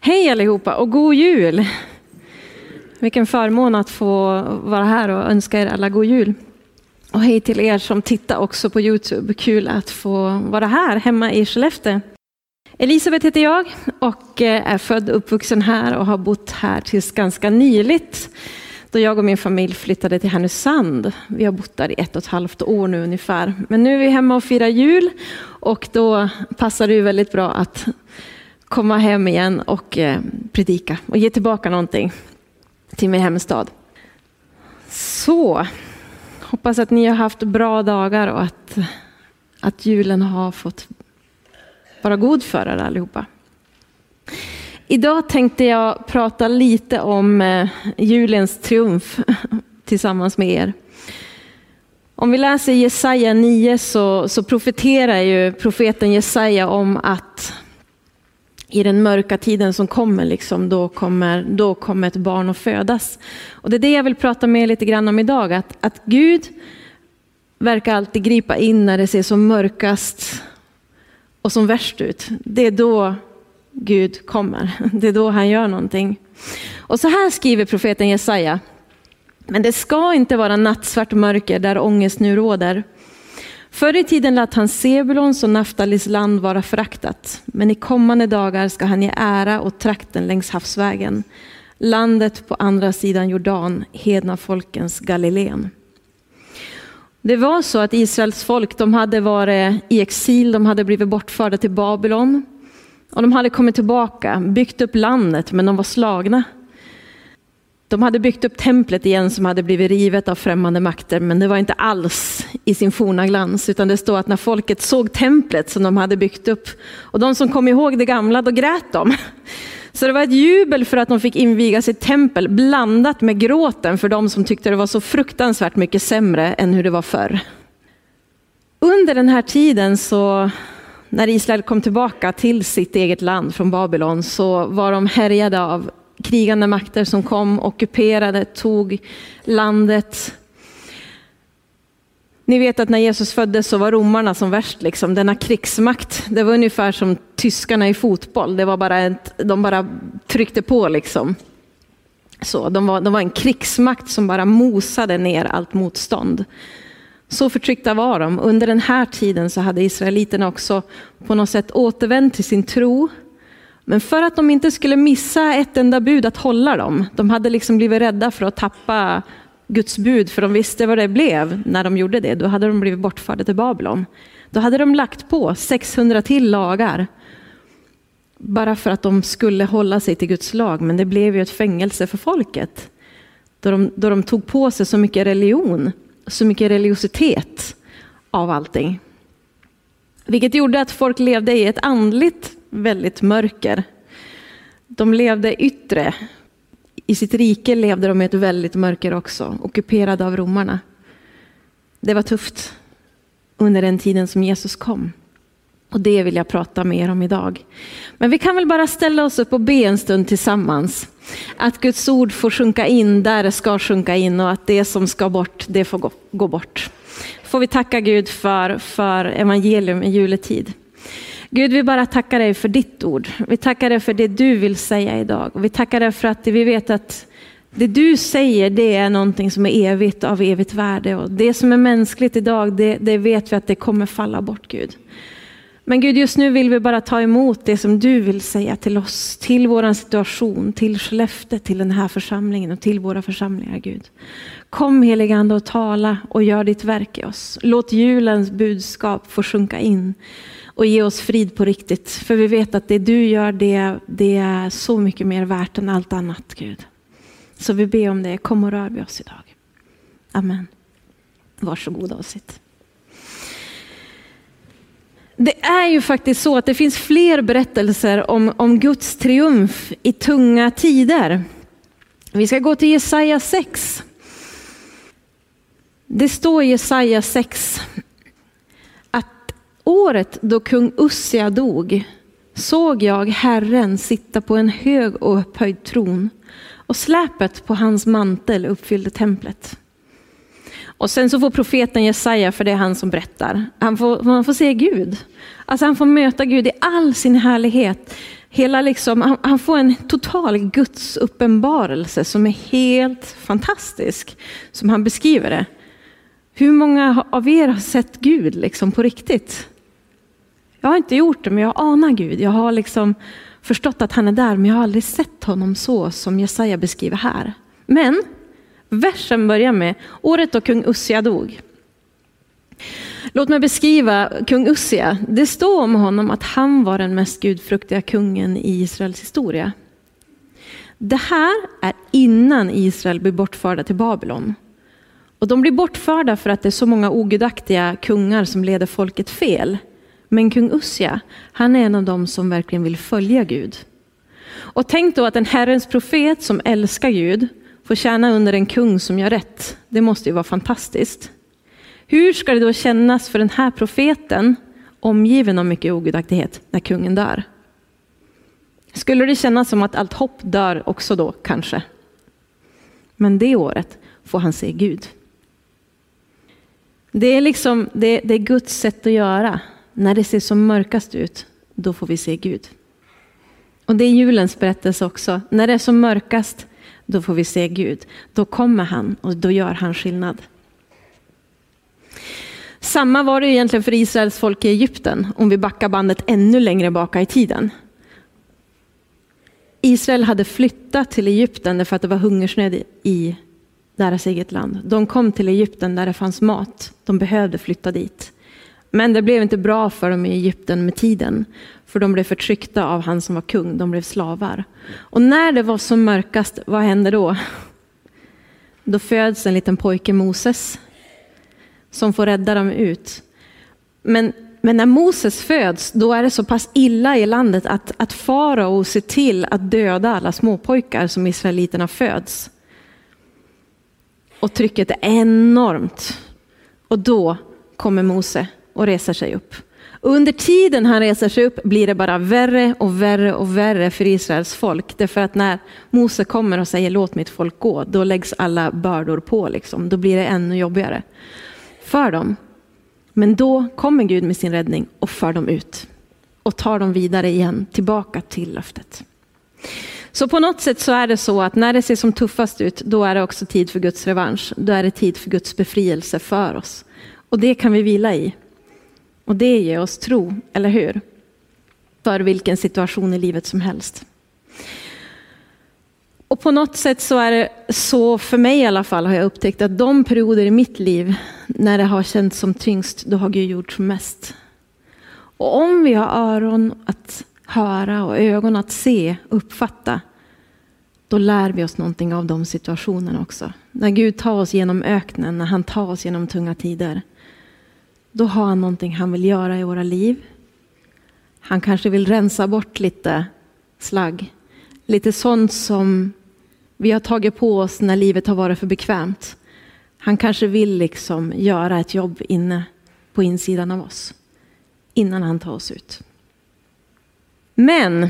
Hej allihopa och god jul! Vilken förmån att få vara här och önska er alla god jul. Och hej till er som tittar också på Youtube. Kul att få vara här hemma i Skellefteå. Elisabeth heter jag och eh, är född och uppvuxen här och har bott här tills ganska nyligt. Då jag och min familj flyttade till Härnösand. Vi har bott där i ett och ett halvt år nu ungefär. Men nu är vi hemma och firar jul och då passar det väldigt bra att komma hem igen och eh, predika och ge tillbaka någonting till min hemstad. Så, hoppas att ni har haft bra dagar och att, att julen har fått vara god för er allihopa. Idag tänkte jag prata lite om eh, julens triumf tillsammans med er. Om vi läser Jesaja 9 så, så profeterar ju profeten Jesaja om att i den mörka tiden som kommer, liksom, då, kommer då kommer ett barn att födas. Och det är det jag vill prata med er lite grann om idag, att, att Gud verkar alltid gripa in när det ser som mörkast och som värst ut. Det är då Gud kommer, det är då han gör någonting. Och så här skriver profeten Jesaja, men det ska inte vara nattsvart mörker där ångest nu råder. Förr i tiden lät han Sebulons och Naftalis land vara föraktat, men i kommande dagar ska han ge ära åt trakten längs havsvägen, landet på andra sidan Jordan, hedna folkens Galileen. Det var så att Israels folk, de hade varit i exil, de hade blivit bortförda till Babylon och de hade kommit tillbaka, byggt upp landet, men de var slagna. De hade byggt upp templet igen som hade blivit rivet av främmande makter, men det var inte alls i sin forna glans, utan det står att när folket såg templet som de hade byggt upp, och de som kom ihåg det gamla, då grät de. Så det var ett jubel för att de fick inviga sitt tempel, blandat med gråten för de som tyckte det var så fruktansvärt mycket sämre än hur det var förr. Under den här tiden så när Israel kom tillbaka till sitt eget land från Babylon så var de härjade av krigande makter som kom, ockuperade, tog landet. Ni vet att när Jesus föddes så var romarna som värst, liksom. denna krigsmakt. Det var ungefär som tyskarna i fotboll, det var bara ett, de bara tryckte på liksom. Så, de, var, de var en krigsmakt som bara mosade ner allt motstånd. Så förtryckta var de. Under den här tiden så hade israeliterna också på något sätt återvänt till sin tro. Men för att de inte skulle missa ett enda bud att hålla dem, de hade liksom blivit rädda för att tappa Guds bud, för de visste vad det blev när de gjorde det. Då hade de blivit bortförda till Babylon. Då hade de lagt på 600 till lagar. Bara för att de skulle hålla sig till Guds lag, men det blev ju ett fängelse för folket. Då de, då de tog på sig så mycket religion, så mycket religiositet av allting. Vilket gjorde att folk levde i ett andligt väldigt mörker. De levde yttre. I sitt rike levde de i ett väldigt mörker också, ockuperade av romarna. Det var tufft under den tiden som Jesus kom. Och det vill jag prata mer om idag. Men vi kan väl bara ställa oss upp och be en stund tillsammans. Att Guds ord får sjunka in där det ska sjunka in och att det som ska bort, det får gå, gå bort. Får vi tacka Gud för, för evangelium i juletid. Gud, vi bara tackar dig för ditt ord. Vi tackar dig för det du vill säga idag. Vi tackar dig för att vi vet att det du säger, det är någonting som är evigt av evigt värde. Och det som är mänskligt idag, det, det vet vi att det kommer falla bort, Gud. Men Gud, just nu vill vi bara ta emot det som du vill säga till oss, till vår situation, till Skellefteå, till den här församlingen och till våra församlingar, Gud. Kom heligande och tala och gör ditt verk i oss. Låt julens budskap få sjunka in och ge oss frid på riktigt. För vi vet att det du gör, det, det är så mycket mer värt än allt annat, Gud. Så vi ber om det. Kom och rör vid oss idag. Amen. Varsågoda och sitt. Det är ju faktiskt så att det finns fler berättelser om, om Guds triumf i tunga tider. Vi ska gå till Jesaja 6. Det står i Jesaja 6 året då kung Ussia dog såg jag Herren sitta på en hög och upphöjd tron och släpet på hans mantel uppfyllde templet. Och sen så får profeten Jesaja, för det är han som berättar, han får, han får se Gud. Alltså han får möta Gud i all sin härlighet. Hela liksom, han, han får en total Guds uppenbarelse som är helt fantastisk, som han beskriver det. Hur många av er har sett Gud liksom på riktigt? Jag har inte gjort det, men jag anar Gud. Jag har liksom förstått att han är där, men jag har aldrig sett honom så som Jesaja beskriver här. Men versen börjar med året då kung Ussia dog. Låt mig beskriva kung Ussia. Det står om honom att han var den mest gudfruktiga kungen i Israels historia. Det här är innan Israel blir bortförda till Babylon. Och de blir bortförda för att det är så många ogudaktiga kungar som leder folket fel. Men kung Ussia, han är en av dem som verkligen vill följa Gud. Och tänk då att en Herrens profet som älskar Gud får tjäna under en kung som gör rätt. Det måste ju vara fantastiskt. Hur ska det då kännas för den här profeten, omgiven av mycket ogudaktighet, när kungen dör? Skulle det kännas som att allt hopp dör också då, kanske? Men det året får han se Gud. Det är, liksom, det, det är Guds sätt att göra. När det ser som mörkast ut, då får vi se Gud. Och det är julens berättelse också. När det är som mörkast, då får vi se Gud. Då kommer han och då gör han skillnad. Samma var det egentligen för Israels folk i Egypten, om vi backar bandet ännu längre baka i tiden. Israel hade flyttat till Egypten därför att det var hungersnöd i deras eget land. De kom till Egypten där det fanns mat. De behövde flytta dit. Men det blev inte bra för dem i Egypten med tiden, för de blev förtryckta av han som var kung, de blev slavar. Och när det var som mörkast, vad hände då? Då föds en liten pojke, Moses, som får rädda dem ut. Men, men när Moses föds, då är det så pass illa i landet att, att farao ser till att döda alla småpojkar som israeliterna föds. Och trycket är enormt. Och då kommer Mose och reser sig upp. Under tiden han reser sig upp blir det bara värre och värre och värre för Israels folk. Därför att när Mose kommer och säger låt mitt folk gå, då läggs alla bördor på. Liksom. Då blir det ännu jobbigare för dem. Men då kommer Gud med sin räddning och för dem ut och tar dem vidare igen tillbaka till löftet. Så på något sätt så är det så att när det ser som tuffast ut, då är det också tid för Guds revansch. Då är det tid för Guds befrielse för oss. Och det kan vi vila i. Och det ger oss tro, eller hur? För vilken situation i livet som helst. Och på något sätt så är det så, för mig i alla fall, har jag upptäckt att de perioder i mitt liv när det har känts som tyngst, då har Gud gjort som mest. Och om vi har öron att höra och ögon att se, uppfatta, då lär vi oss någonting av de situationerna också. När Gud tar oss genom öknen, när han tar oss genom tunga tider, då har han någonting han vill göra i våra liv. Han kanske vill rensa bort lite slagg, lite sånt som vi har tagit på oss när livet har varit för bekvämt. Han kanske vill liksom göra ett jobb inne på insidan av oss innan han tar oss ut. Men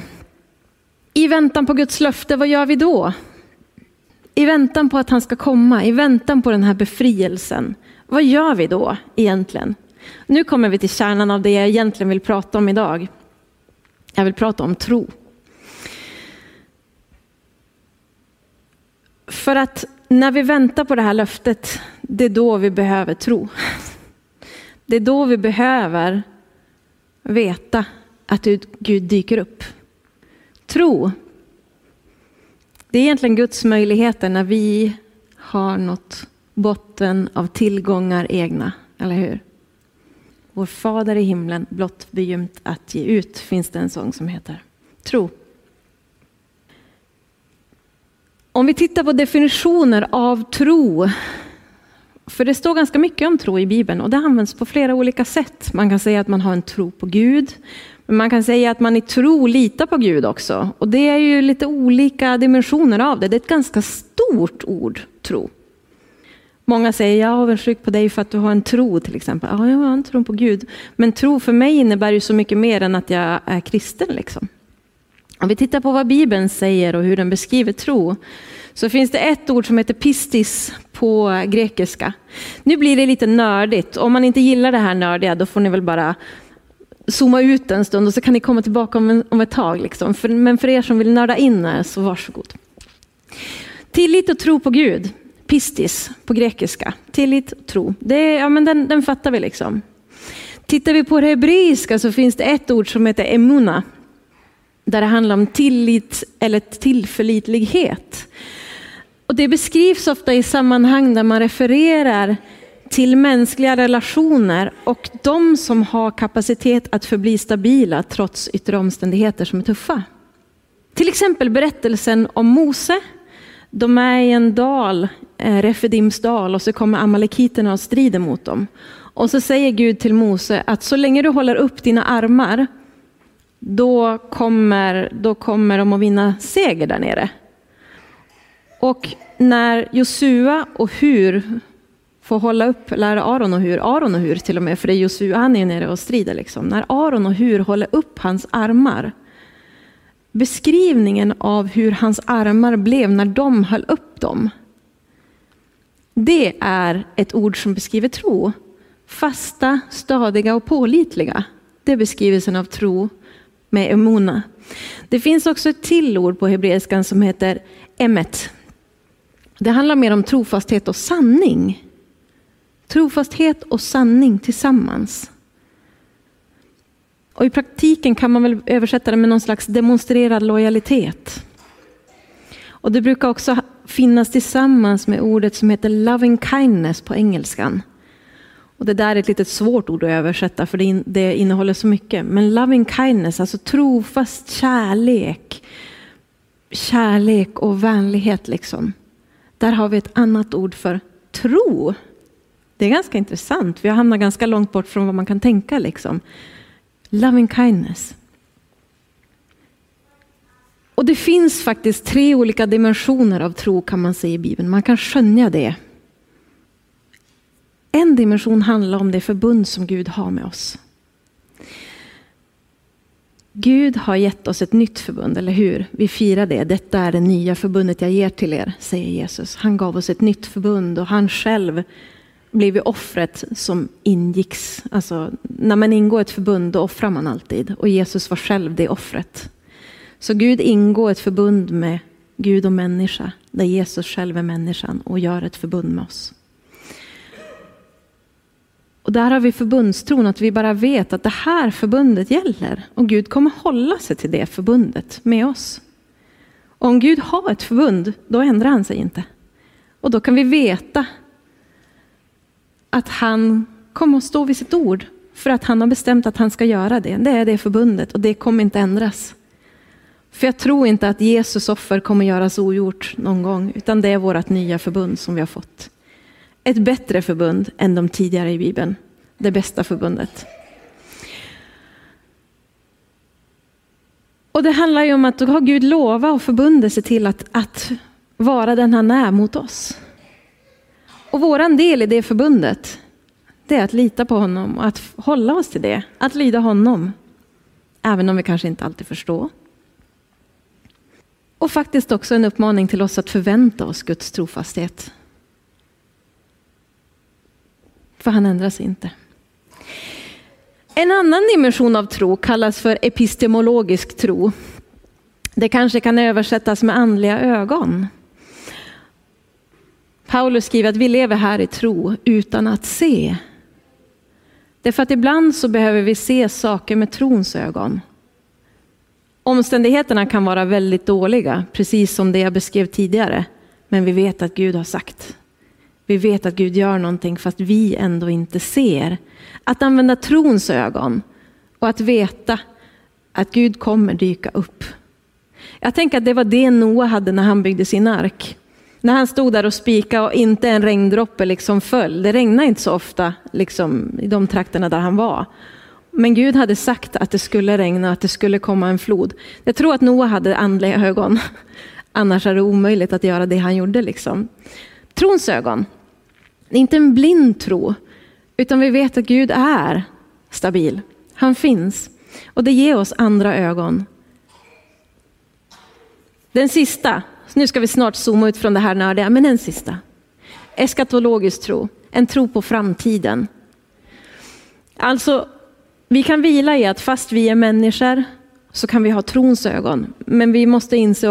i väntan på Guds löfte, vad gör vi då? I väntan på att han ska komma, i väntan på den här befrielsen, vad gör vi då egentligen? Nu kommer vi till kärnan av det jag egentligen vill prata om idag. Jag vill prata om tro. För att när vi väntar på det här löftet, det är då vi behöver tro. Det är då vi behöver veta att Gud dyker upp. Tro, det är egentligen Guds möjligheter när vi har nått botten av tillgångar egna, eller hur? Vår fader i himlen, blott begymt att ge ut, finns det en sång som heter. Tro. Om vi tittar på definitioner av tro, för det står ganska mycket om tro i Bibeln och det används på flera olika sätt. Man kan säga att man har en tro på Gud, men man kan säga att man i tro litar på Gud också. Och det är ju lite olika dimensioner av det. Det är ett ganska stort ord, tro. Många säger, jag är avundsjuk på dig för att du har en tro till exempel. Ja, jag har en tro på Gud. Men tro för mig innebär ju så mycket mer än att jag är kristen. Liksom. Om vi tittar på vad Bibeln säger och hur den beskriver tro, så finns det ett ord som heter pistis på grekiska. Nu blir det lite nördigt. Om man inte gillar det här nördiga, då får ni väl bara zooma ut en stund och så kan ni komma tillbaka om, en, om ett tag. Liksom. För, men för er som vill nörda in så varsågod. Tillit och tro på Gud, pistis på grekiska. Tillit och tro, det, ja, men den, den fattar vi liksom. Tittar vi på det hebreiska så finns det ett ord som heter emuna. Där det handlar om tillit eller tillförlitlighet. Och det beskrivs ofta i sammanhang där man refererar till mänskliga relationer och de som har kapacitet att förbli stabila trots yttre omständigheter som är tuffa. Till exempel berättelsen om Mose. De är i en dal, Eh, Refedimsdal och så kommer amalekiterna och strider mot dem. Och så säger Gud till Mose att så länge du håller upp dina armar, då kommer, då kommer de att vinna seger där nere. Och när Josua och Hur får hålla upp, lära Aron och Hur, Aron och Hur till och med, för det är Josua, han är ju nere och strider liksom. När Aron och Hur håller upp hans armar, beskrivningen av hur hans armar blev när de höll upp dem, det är ett ord som beskriver tro. Fasta, stadiga och pålitliga. Det är beskrivelsen av tro med emona. Det finns också ett till ord på hebreiskan som heter emet. Det handlar mer om trofasthet och sanning. Trofasthet och sanning tillsammans. Och I praktiken kan man väl översätta det med någon slags demonstrerad lojalitet. Och Det brukar också finnas tillsammans med ordet som heter loving kindness på engelskan. Och Det där är ett lite svårt ord att översätta för det, det innehåller så mycket. Men loving kindness, alltså trofast kärlek. Kärlek och vänlighet liksom. Där har vi ett annat ord för tro. Det är ganska intressant. Vi har hamnat ganska långt bort från vad man kan tänka. Liksom. Loving kindness. Och det finns faktiskt tre olika dimensioner av tro kan man säga i Bibeln. Man kan skönja det. En dimension handlar om det förbund som Gud har med oss. Gud har gett oss ett nytt förbund, eller hur? Vi firar det. Detta är det nya förbundet jag ger till er, säger Jesus. Han gav oss ett nytt förbund och han själv blev offret som ingicks. Alltså, när man ingår ett förbund då offrar man alltid och Jesus var själv det offret. Så Gud ingår ett förbund med Gud och människa där Jesus själv är människan och gör ett förbund med oss. Och där har vi förbundstron, att vi bara vet att det här förbundet gäller. Och Gud kommer hålla sig till det förbundet med oss. Och om Gud har ett förbund, då ändrar han sig inte. Och då kan vi veta att han kommer att stå vid sitt ord. För att han har bestämt att han ska göra det. Det är det förbundet och det kommer inte ändras. För jag tror inte att Jesus offer kommer göras ogjort någon gång. Utan det är vårt nya förbund som vi har fått ett bättre förbund än de tidigare i Bibeln. Det bästa förbundet. Och det handlar ju om att då har Gud lovat och förbundit sig till att, att vara den han är mot oss. Och våran del i det förbundet, det är att lita på honom och att hålla oss till det. Att lyda honom. Även om vi kanske inte alltid förstår. Och faktiskt också en uppmaning till oss att förvänta oss Guds trofasthet. För han ändrar sig inte. En annan dimension av tro kallas för epistemologisk tro. Det kanske kan översättas med andliga ögon. Paulus skriver att vi lever här i tro utan att se. Därför att ibland så behöver vi se saker med trons ögon. Omständigheterna kan vara väldigt dåliga, precis som det jag beskrev tidigare. Men vi vet att Gud har sagt. Vi vet att Gud gör någonting fast vi ändå inte ser. Att använda trons ögon och att veta att Gud kommer dyka upp. Jag tänker att det var det Noa hade när han byggde sin ark. När han stod där och spikade och inte en regndroppe liksom föll. Det regnade inte så ofta liksom, i de trakterna där han var. Men Gud hade sagt att det skulle regna, att det skulle komma en flod. Jag tror att Noa hade andliga ögon. Annars är det omöjligt att göra det han gjorde. Liksom. Trons ögon. Det är inte en blind tro, utan vi vet att Gud är stabil. Han finns. Och det ger oss andra ögon. Den sista, nu ska vi snart zooma ut från det här nördiga, men den sista. Eskatologisk tro, en tro på framtiden. Alltså, vi kan vila i att fast vi är människor så kan vi ha trons ögon. Men vi måste inse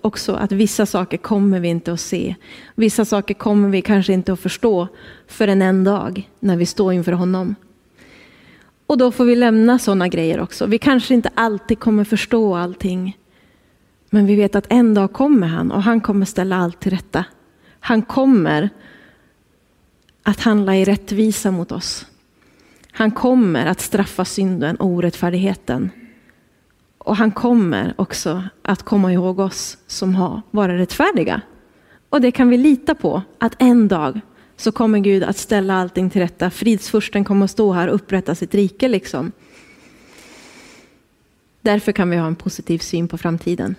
också att vissa saker kommer vi inte att se. Vissa saker kommer vi kanske inte att förstå förrän en dag när vi står inför honom. Och då får vi lämna sådana grejer också. Vi kanske inte alltid kommer förstå allting. Men vi vet att en dag kommer han och han kommer ställa allt till rätta. Han kommer att handla i rättvisa mot oss. Han kommer att straffa synden och orättfärdigheten. Och han kommer också att komma ihåg oss som har varit rättfärdiga. Och det kan vi lita på, att en dag så kommer Gud att ställa allting till rätta. Fridsfursten kommer att stå här och upprätta sitt rike. Liksom. Därför kan vi ha en positiv syn på framtiden.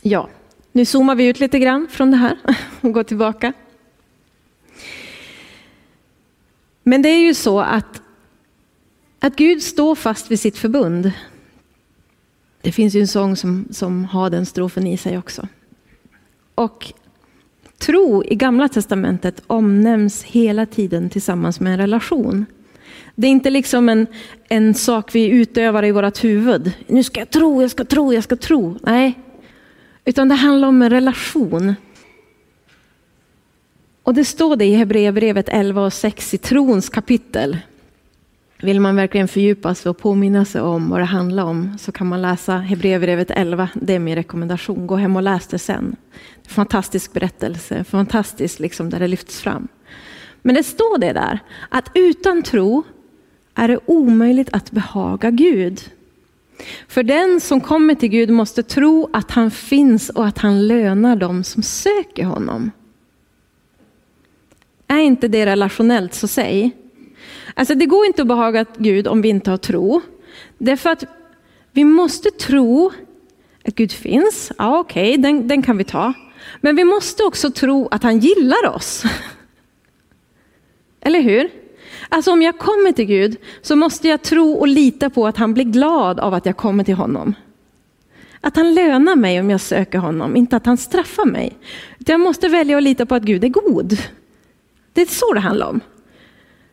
Ja, nu zoomar vi ut lite grann från det här och går tillbaka. Men det är ju så att, att Gud står fast vid sitt förbund. Det finns ju en sång som, som har den strofen i sig också. Och tro i Gamla Testamentet omnämns hela tiden tillsammans med en relation. Det är inte liksom en, en sak vi utövar i vårt huvud. Nu ska jag tro, jag ska tro, jag ska tro. Nej, utan det handlar om en relation. Och det står det i Hebreerbrevet 11 och 6 i trons kapitel. Vill man verkligen fördjupa sig och påminna sig om vad det handlar om så kan man läsa Hebreerbrevet 11. Det är min rekommendation. Gå hem och läs det sen. Fantastisk berättelse, fantastiskt liksom där det lyfts fram. Men det står det där att utan tro är det omöjligt att behaga Gud. För den som kommer till Gud måste tro att han finns och att han lönar dem som söker honom. Är inte det relationellt så säg. Alltså det går inte att behaga Gud om vi inte har tro. Därför att vi måste tro att Gud finns. Ja, okej, okay, den, den kan vi ta. Men vi måste också tro att han gillar oss. Eller hur? Alltså om jag kommer till Gud så måste jag tro och lita på att han blir glad av att jag kommer till honom. Att han lönar mig om jag söker honom, inte att han straffar mig. Jag måste välja att lita på att Gud är god. Det är så det handlar om.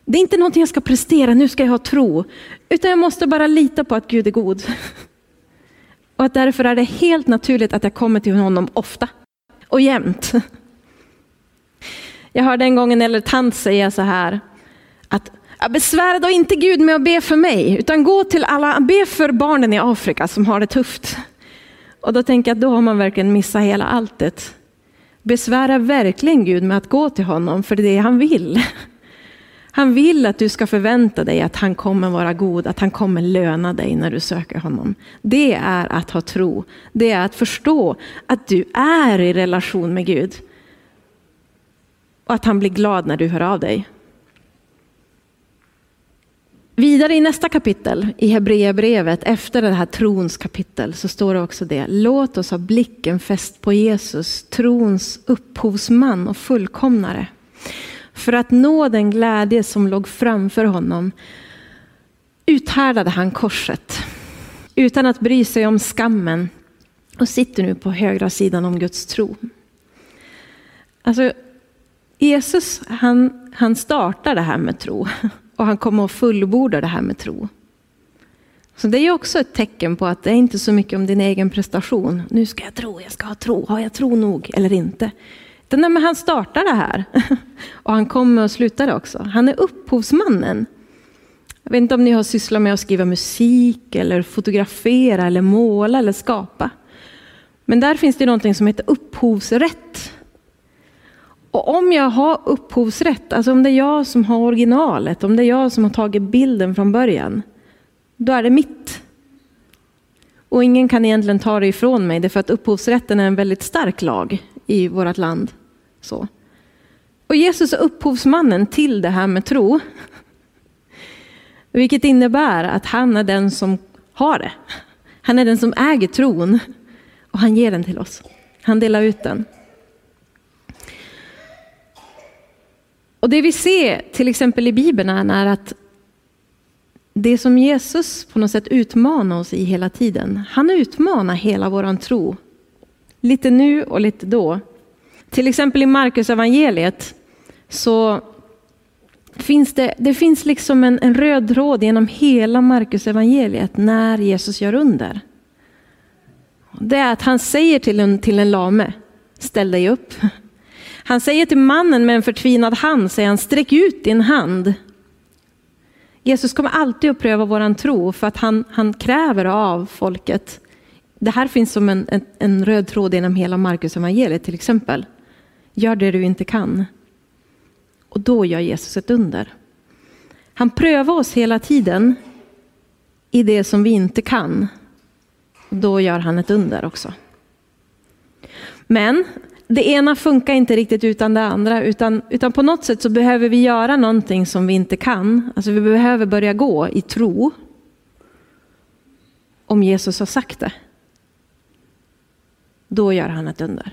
Det är inte någonting jag ska prestera, nu ska jag ha tro. Utan jag måste bara lita på att Gud är god. Och att därför är det helt naturligt att jag kommer till honom ofta och jämt. Jag hörde en gång en äldre tant säga så här, att besvära då inte Gud med att be för mig, utan gå till alla, be för barnen i Afrika som har det tufft. Och då tänker jag att då har man verkligen missat hela alltet. Besvära verkligen Gud med att gå till honom, för det är det han vill. Han vill att du ska förvänta dig att han kommer vara god, att han kommer löna dig när du söker honom. Det är att ha tro. Det är att förstå att du är i relation med Gud. Och att han blir glad när du hör av dig. Vidare i nästa kapitel i Hebreerbrevet, efter det här trons kapitel, så står det också det. Låt oss ha blicken fäst på Jesus, trons upphovsman och fullkomnare. För att nå den glädje som låg framför honom uthärdade han korset utan att bry sig om skammen och sitter nu på högra sidan om Guds tro. Alltså, Jesus han, han startar det här med tro och han kommer att fullborda det här med tro. Så det är också ett tecken på att det är inte så mycket om din egen prestation. Nu ska jag tro, jag ska ha tro, har jag tro nog eller inte? Utan han startar det här och han kommer att sluta det också. Han är upphovsmannen. Jag vet inte om ni har sysslat med att skriva musik eller fotografera eller måla eller skapa. Men där finns det någonting som heter upphovsrätt. Och om jag har upphovsrätt, alltså om det är jag som har originalet, om det är jag som har tagit bilden från början, då är det mitt. Och ingen kan egentligen ta det ifrån mig, därför att upphovsrätten är en väldigt stark lag i vårt land. Så. Och Jesus är upphovsmannen till det här med tro. Vilket innebär att han är den som har det. Han är den som äger tron och han ger den till oss. Han delar ut den. Och det vi ser till exempel i Bibeln är att det som Jesus på något sätt utmanar oss i hela tiden, han utmanar hela våran tro. Lite nu och lite då. Till exempel i Markus evangeliet så finns det, det finns liksom en, en röd tråd genom hela Markus evangeliet när Jesus gör under. Det är att han säger till en, till en lame, ställ dig upp. Han säger till mannen med en förtvinad hand, säger han, sträck ut din hand. Jesus kommer alltid att pröva våran tro för att han, han kräver av folket. Det här finns som en, en, en röd tråd genom hela Markus evangeliet till exempel. Gör det du inte kan. Och då gör Jesus ett under. Han prövar oss hela tiden i det som vi inte kan. Då gör han ett under också. Men det ena funkar inte riktigt utan det andra, utan, utan på något sätt så behöver vi göra någonting som vi inte kan. Alltså vi behöver börja gå i tro. Om Jesus har sagt det. Då gör han ett under.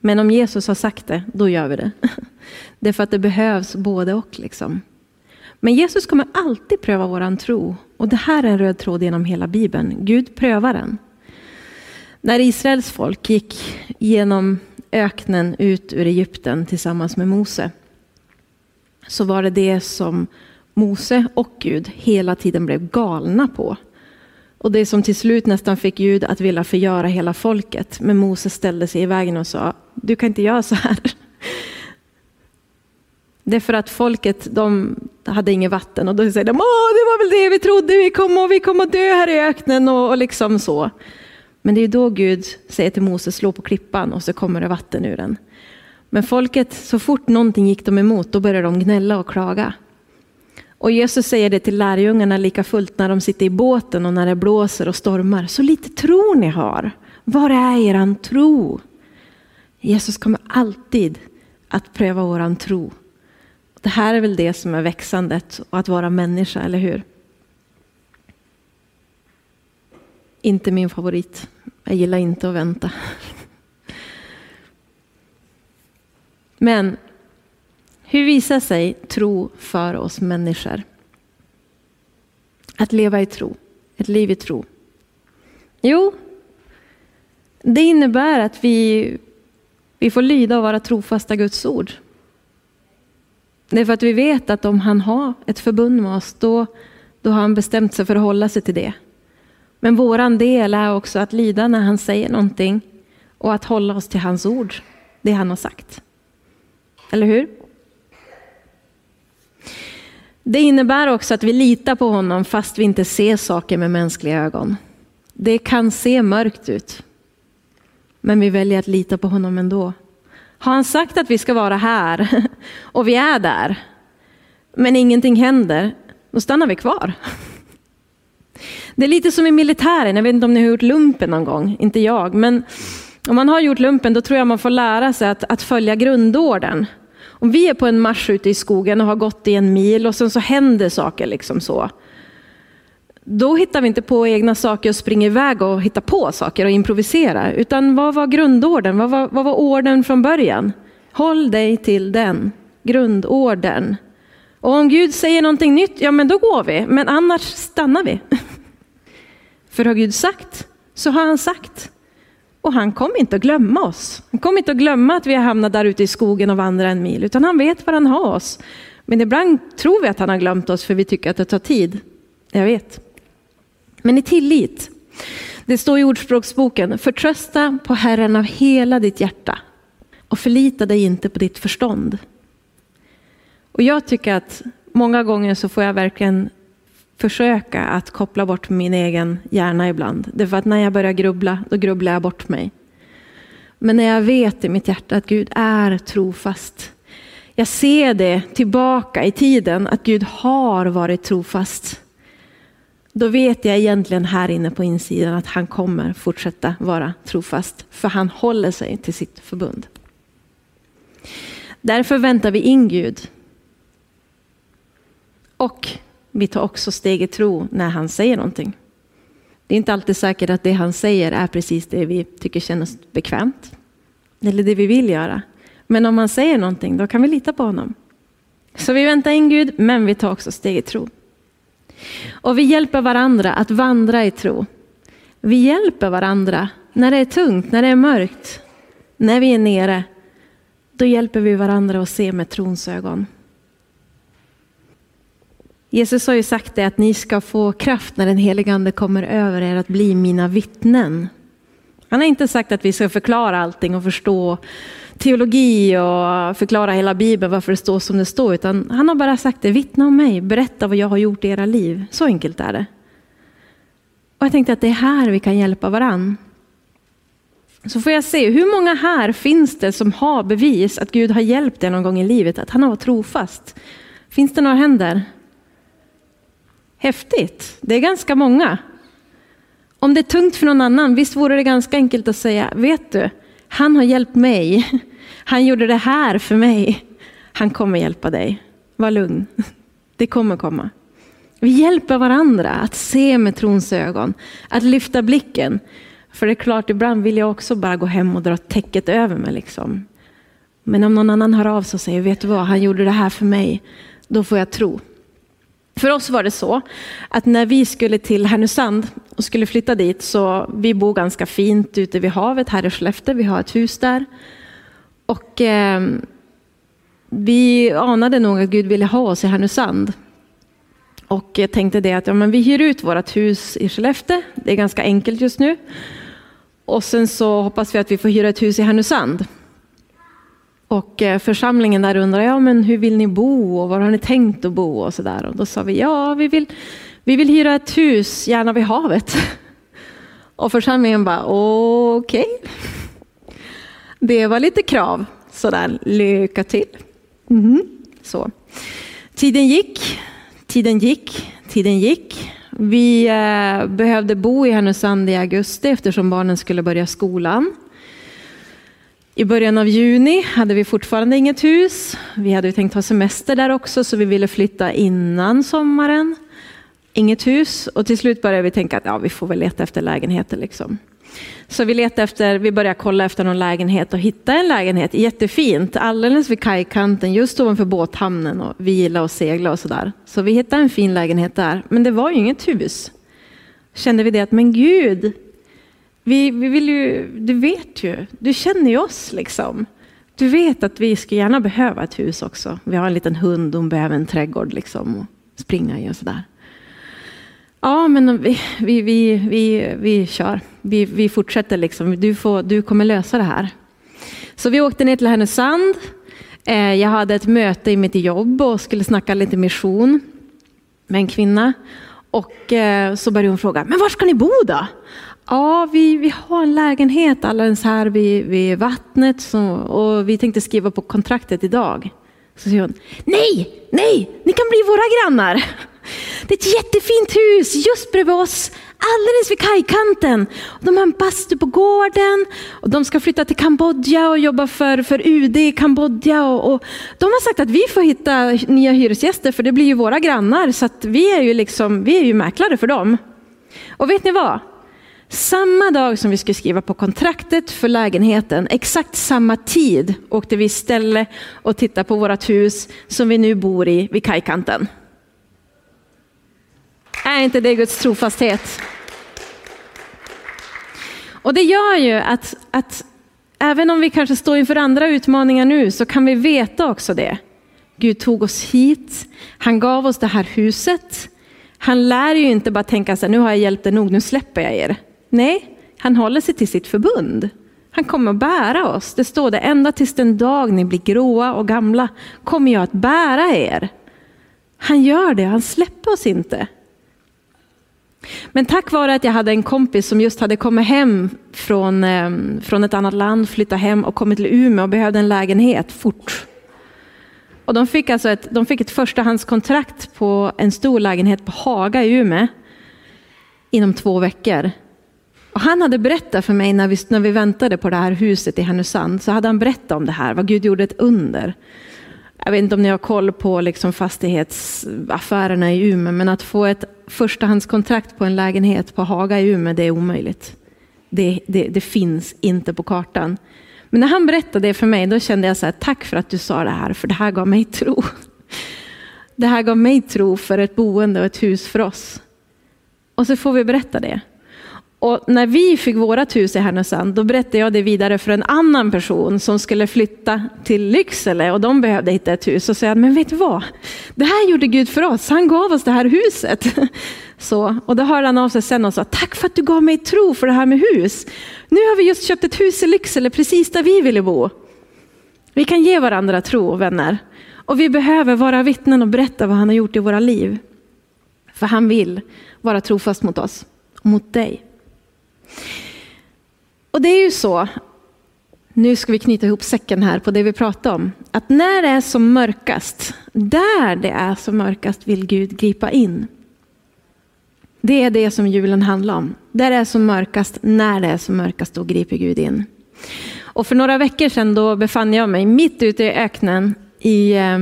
Men om Jesus har sagt det, då gör vi det. Det är för att det behövs både och. Liksom. Men Jesus kommer alltid pröva våran tro. Och det här är en röd tråd genom hela Bibeln. Gud prövar den. När Israels folk gick genom öknen ut ur Egypten tillsammans med Mose så var det det som Mose och Gud hela tiden blev galna på. Och det som till slut nästan fick Gud att vilja förgöra hela folket. Men Mose ställde sig i vägen och sa, du kan inte göra så här. Det är för att folket, de hade inget vatten och då säger de, Åh, det var väl det vi trodde, vi kommer vi kom att dö här i öknen och, och liksom så. Men det är då Gud säger till Moses, slå på klippan och så kommer det vatten ur den. Men folket, så fort någonting gick dem emot, då började de gnälla och klaga. Och Jesus säger det till lärjungarna lika fullt när de sitter i båten och när det blåser och stormar. Så lite tro ni har. Var är eran tro? Jesus kommer alltid att pröva våran tro. Det här är väl det som är växandet och att vara människa, eller hur? Inte min favorit. Jag gillar inte att vänta. Men hur visar sig tro för oss människor? Att leva i tro, ett liv i tro. Jo, det innebär att vi, vi får lyda och vara trofasta Guds ord. Det är för att vi vet att om han har ett förbund med oss, då, då har han bestämt sig för att hålla sig till det. Men våran del är också att lyda när han säger någonting och att hålla oss till hans ord, det han har sagt. Eller hur? Det innebär också att vi litar på honom fast vi inte ser saker med mänskliga ögon. Det kan se mörkt ut. Men vi väljer att lita på honom ändå. Har han sagt att vi ska vara här och vi är där, men ingenting händer, då stannar vi kvar. Det är lite som i militären, jag vet inte om ni har gjort lumpen någon gång, inte jag, men om man har gjort lumpen då tror jag man får lära sig att, att följa grundorden. Om vi är på en marsch ute i skogen och har gått i en mil och sen så händer saker liksom så. Då hittar vi inte på egna saker och springer iväg och hittar på saker och improviserar. Utan vad var grundorden? Vad var, vad var orden från början? Håll dig till den, grundorden. Och om Gud säger någonting nytt, ja men då går vi. Men annars stannar vi. För har Gud sagt, så har han sagt. Och han kommer inte att glömma oss. Han kommer inte att glömma att vi har hamnat där ute i skogen och vandrat en mil, utan han vet var han har oss. Men ibland tror vi att han har glömt oss för vi tycker att det tar tid. Jag vet. Men i tillit. Det står i Ordspråksboken, förtrösta på Herren av hela ditt hjärta och förlita dig inte på ditt förstånd. Och jag tycker att många gånger så får jag verkligen försöka att koppla bort min egen hjärna ibland. Det är för att när jag börjar grubbla, då grubblar jag bort mig. Men när jag vet i mitt hjärta att Gud är trofast. Jag ser det tillbaka i tiden, att Gud har varit trofast. Då vet jag egentligen här inne på insidan att han kommer fortsätta vara trofast. För han håller sig till sitt förbund. Därför väntar vi in Gud. Och vi tar också steg i tro när han säger någonting. Det är inte alltid säkert att det han säger är precis det vi tycker känns bekvämt. Eller det vi vill göra. Men om han säger någonting, då kan vi lita på honom. Så vi väntar in Gud, men vi tar också steg i tro. Och vi hjälper varandra att vandra i tro. Vi hjälper varandra när det är tungt, när det är mörkt, när vi är nere. Då hjälper vi varandra att se med trons ögon. Jesus har ju sagt det att ni ska få kraft när den helige ande kommer över er att bli mina vittnen. Han har inte sagt att vi ska förklara allting och förstå teologi och förklara hela Bibeln varför det står som det står, utan han har bara sagt det, vittna om mig, berätta vad jag har gjort i era liv. Så enkelt är det. Och jag tänkte att det är här vi kan hjälpa varann. Så får jag se, hur många här finns det som har bevis att Gud har hjälpt er någon gång i livet, att han har varit trofast? Finns det några händer? Häftigt, det är ganska många. Om det är tungt för någon annan, visst vore det ganska enkelt att säga, vet du, han har hjälpt mig. Han gjorde det här för mig. Han kommer hjälpa dig. Var lugn. Det kommer komma. Vi hjälper varandra att se med trons ögon, att lyfta blicken. För det är klart, ibland vill jag också bara gå hem och dra täcket över mig. Liksom. Men om någon annan hör av sig och säger, vet du vad, han gjorde det här för mig, då får jag tro. För oss var det så att när vi skulle till Härnösand och skulle flytta dit så vi bor ganska fint ute vid havet här i Skellefteå. Vi har ett hus där. Och eh, vi anade nog att Gud ville ha oss i Härnösand. Och jag tänkte det att ja, men vi hyr ut vårt hus i Skellefteå. Det är ganska enkelt just nu. Och sen så hoppas vi att vi får hyra ett hus i Härnösand. Och eh, församlingen där undrade, ja men hur vill ni bo och var har ni tänkt att bo och sådär. Och då sa vi, ja vi vill, vi vill hyra ett hus, gärna vid havet. Och församlingen bara, okej. Okay. Det var lite krav, sådär, lycka till. Mm. Så. Tiden gick, tiden gick, tiden gick. Vi eh, behövde bo i Härnösand i augusti eftersom barnen skulle börja skolan. I början av juni hade vi fortfarande inget hus. Vi hade tänkt ha semester där också så vi ville flytta innan sommaren. Inget hus och till slut började vi tänka att ja, vi får väl leta efter lägenheter. Liksom. Så vi letade efter, vi började kolla efter någon lägenhet och hitta en lägenhet jättefint alldeles vid kajkanten just ovanför båthamnen och vila och segla och sådär. Så vi hittade en fin lägenhet där men det var ju inget hus. Kände vi det att men gud, vi, vi vill ju, du vet ju, du känner ju oss liksom. Du vet att vi skulle gärna behöva ett hus också. Vi har en liten hund hon behöver en trädgård liksom och springa i och sådär. Ja, men vi, vi, vi, vi, vi kör. Vi, vi fortsätter liksom. Du, får, du kommer lösa det här. Så vi åkte ner till Härnösand. Eh, jag hade ett möte i mitt jobb och skulle snacka lite mission med en kvinna. Och eh, så började hon fråga, men var ska ni bo då? Ja, vi, vi har en lägenhet alldeles här vid, vid vattnet så, och vi tänkte skriva på kontraktet idag. Så säger hon, nej, nej, ni kan bli våra grannar. Det är ett jättefint hus just bredvid oss, alldeles vid kajkanten. De har en bastu på gården och de ska flytta till Kambodja och jobba för, för UD i Kambodja. Och, och, de har sagt att vi får hitta nya hyresgäster för det blir ju våra grannar så att vi är ju liksom, vi är ju mäklare för dem. Och vet ni vad? Samma dag som vi skulle skriva på kontraktet för lägenheten, exakt samma tid åkte vi istället och tittade på vårt hus som vi nu bor i vid kajkanten. Är inte det Guds trofasthet? Och det gör ju att, att även om vi kanske står inför andra utmaningar nu så kan vi veta också det. Gud tog oss hit, han gav oss det här huset. Han lär ju inte bara tänka så här, nu har jag hjälpt er nog, nu släpper jag er. Nej, han håller sig till sitt förbund. Han kommer att bära oss. Det står det, ända tills den dag ni blir gråa och gamla kommer jag att bära er. Han gör det, han släpper oss inte. Men tack vare att jag hade en kompis som just hade kommit hem från, ehm, från ett annat land, flyttat hem och kommit till Umeå och behövde en lägenhet fort. Och de fick alltså ett, de fick ett förstahandskontrakt på en stor lägenhet på Haga i Umeå inom två veckor. Och han hade berättat för mig när vi, när vi väntade på det här huset i Härnösand, så hade han berättat om det här, vad Gud gjorde ett under. Jag vet inte om ni har koll på liksom fastighetsaffärerna i Umeå, men att få ett förstahandskontrakt på en lägenhet på Haga i Umeå, det är omöjligt. Det, det, det, finns inte på kartan. Men när han berättade det för mig, då kände jag så här, tack för att du sa det här, för det här gav mig tro. Det här gav mig tro för ett boende och ett hus för oss. Och så får vi berätta det. Och när vi fick vårt hus i Härnösand, då berättade jag det vidare för en annan person som skulle flytta till Lycksele och de behövde hitta ett hus. Och sa men vet du vad? Det här gjorde Gud för oss. Han gav oss det här huset. Så, och då hörde han av sig sen och sa, tack för att du gav mig tro för det här med hus. Nu har vi just köpt ett hus i Lycksele, precis där vi ville bo. Vi kan ge varandra tro, vänner. Och vi behöver vara vittnen och berätta vad han har gjort i våra liv. För han vill vara trofast mot oss och mot dig. Och det är ju så, nu ska vi knyta ihop säcken här på det vi pratar om, att när det är som mörkast, där det är som mörkast vill Gud gripa in. Det är det som julen handlar om. Där det är som mörkast, när det är som mörkast, då griper Gud in. Och för några veckor sedan då befann jag mig mitt ute i öknen i eh,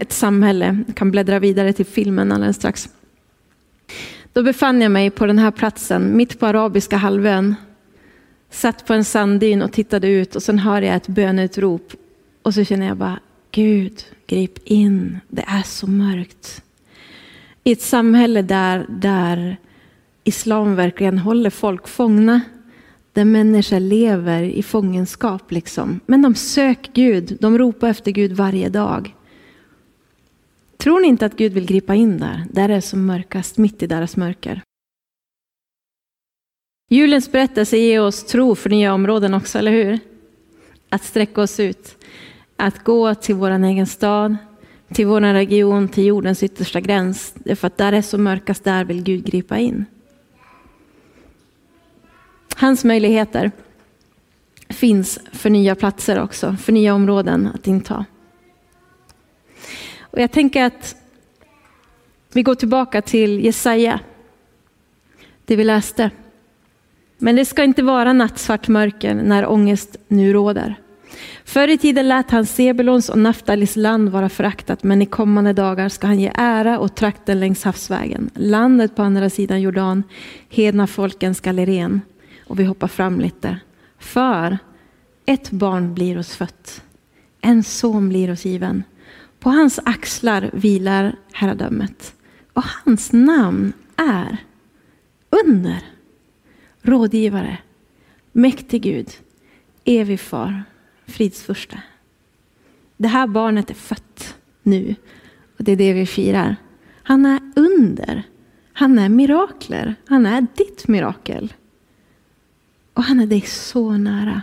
ett samhälle. Jag kan bläddra vidare till filmen alldeles strax. Då befann jag mig på den här platsen, mitt på arabiska halvön. Satt på en sanddyn och tittade ut och sen hör jag ett bönutrop. Och så känner jag bara, Gud, grip in. Det är så mörkt. I ett samhälle där, där islam verkligen håller folk fångna. Där människor lever i fångenskap. Liksom. Men de söker Gud, de ropar efter Gud varje dag. Tror ni inte att Gud vill gripa in där, där det är som mörkast, mitt i deras mörker? Julens berättelse ger oss tro för nya områden också, eller hur? Att sträcka oss ut, att gå till vår egen stad, till vår region, till jordens yttersta gräns. För att där det är som mörkast, där vill Gud gripa in. Hans möjligheter finns för nya platser också, för nya områden att inta. Och jag tänker att vi går tillbaka till Jesaja, det vi läste. Men det ska inte vara nattsvart mörker när ångest nu råder. Förr i tiden lät han Sebulons och Naftalis land vara föraktat, men i kommande dagar ska han ge ära åt trakten längs havsvägen, landet på andra sidan Jordan, hedna folken skall ren. Och vi hoppar fram lite. För ett barn blir oss fött, en son blir oss given. På hans axlar vilar herradömet och hans namn är Under, rådgivare, mäktig Gud, evig far, fridsförste. Det här barnet är fött nu och det är det vi firar. Han är under. Han är mirakler. Han är ditt mirakel. Och han är dig så nära.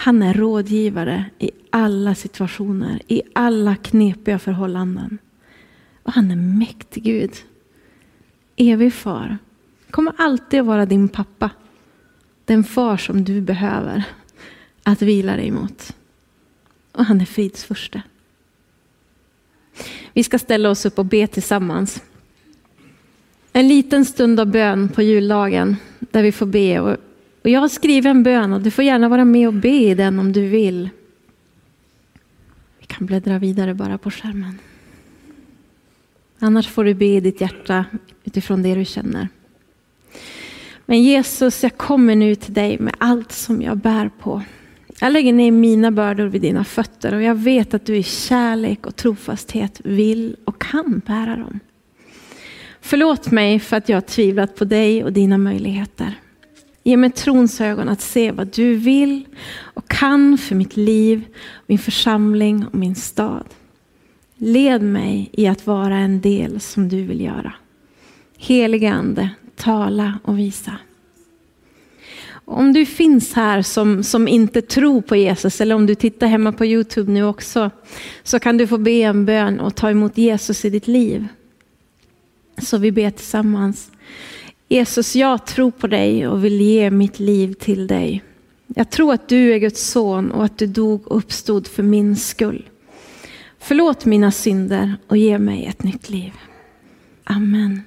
Han är rådgivare i alla situationer, i alla knepiga förhållanden. Och han är mäktig Gud. Evig far. Kommer alltid att vara din pappa. Den far som du behöver att vila dig mot. Och han är fridsförste. Vi ska ställa oss upp och be tillsammans. En liten stund av bön på juldagen där vi får be. Och jag har skrivit en bön och du får gärna vara med och be i den om du vill. Vi kan bläddra vidare bara på skärmen. Annars får du be i ditt hjärta utifrån det du känner. Men Jesus, jag kommer nu till dig med allt som jag bär på. Jag lägger ner mina bördor vid dina fötter och jag vet att du i kärlek och trofasthet vill och kan bära dem. Förlåt mig för att jag har tvivlat på dig och dina möjligheter. Ge mig trons ögon att se vad du vill och kan för mitt liv, min församling och min stad. Led mig i att vara en del som du vill göra. Helige Ande, tala och visa. Om du finns här som, som inte tror på Jesus eller om du tittar hemma på Youtube nu också så kan du få be en bön och ta emot Jesus i ditt liv. Så vi ber tillsammans. Jesus, jag tror på dig och vill ge mitt liv till dig. Jag tror att du är Guds son och att du dog och uppstod för min skull. Förlåt mina synder och ge mig ett nytt liv. Amen.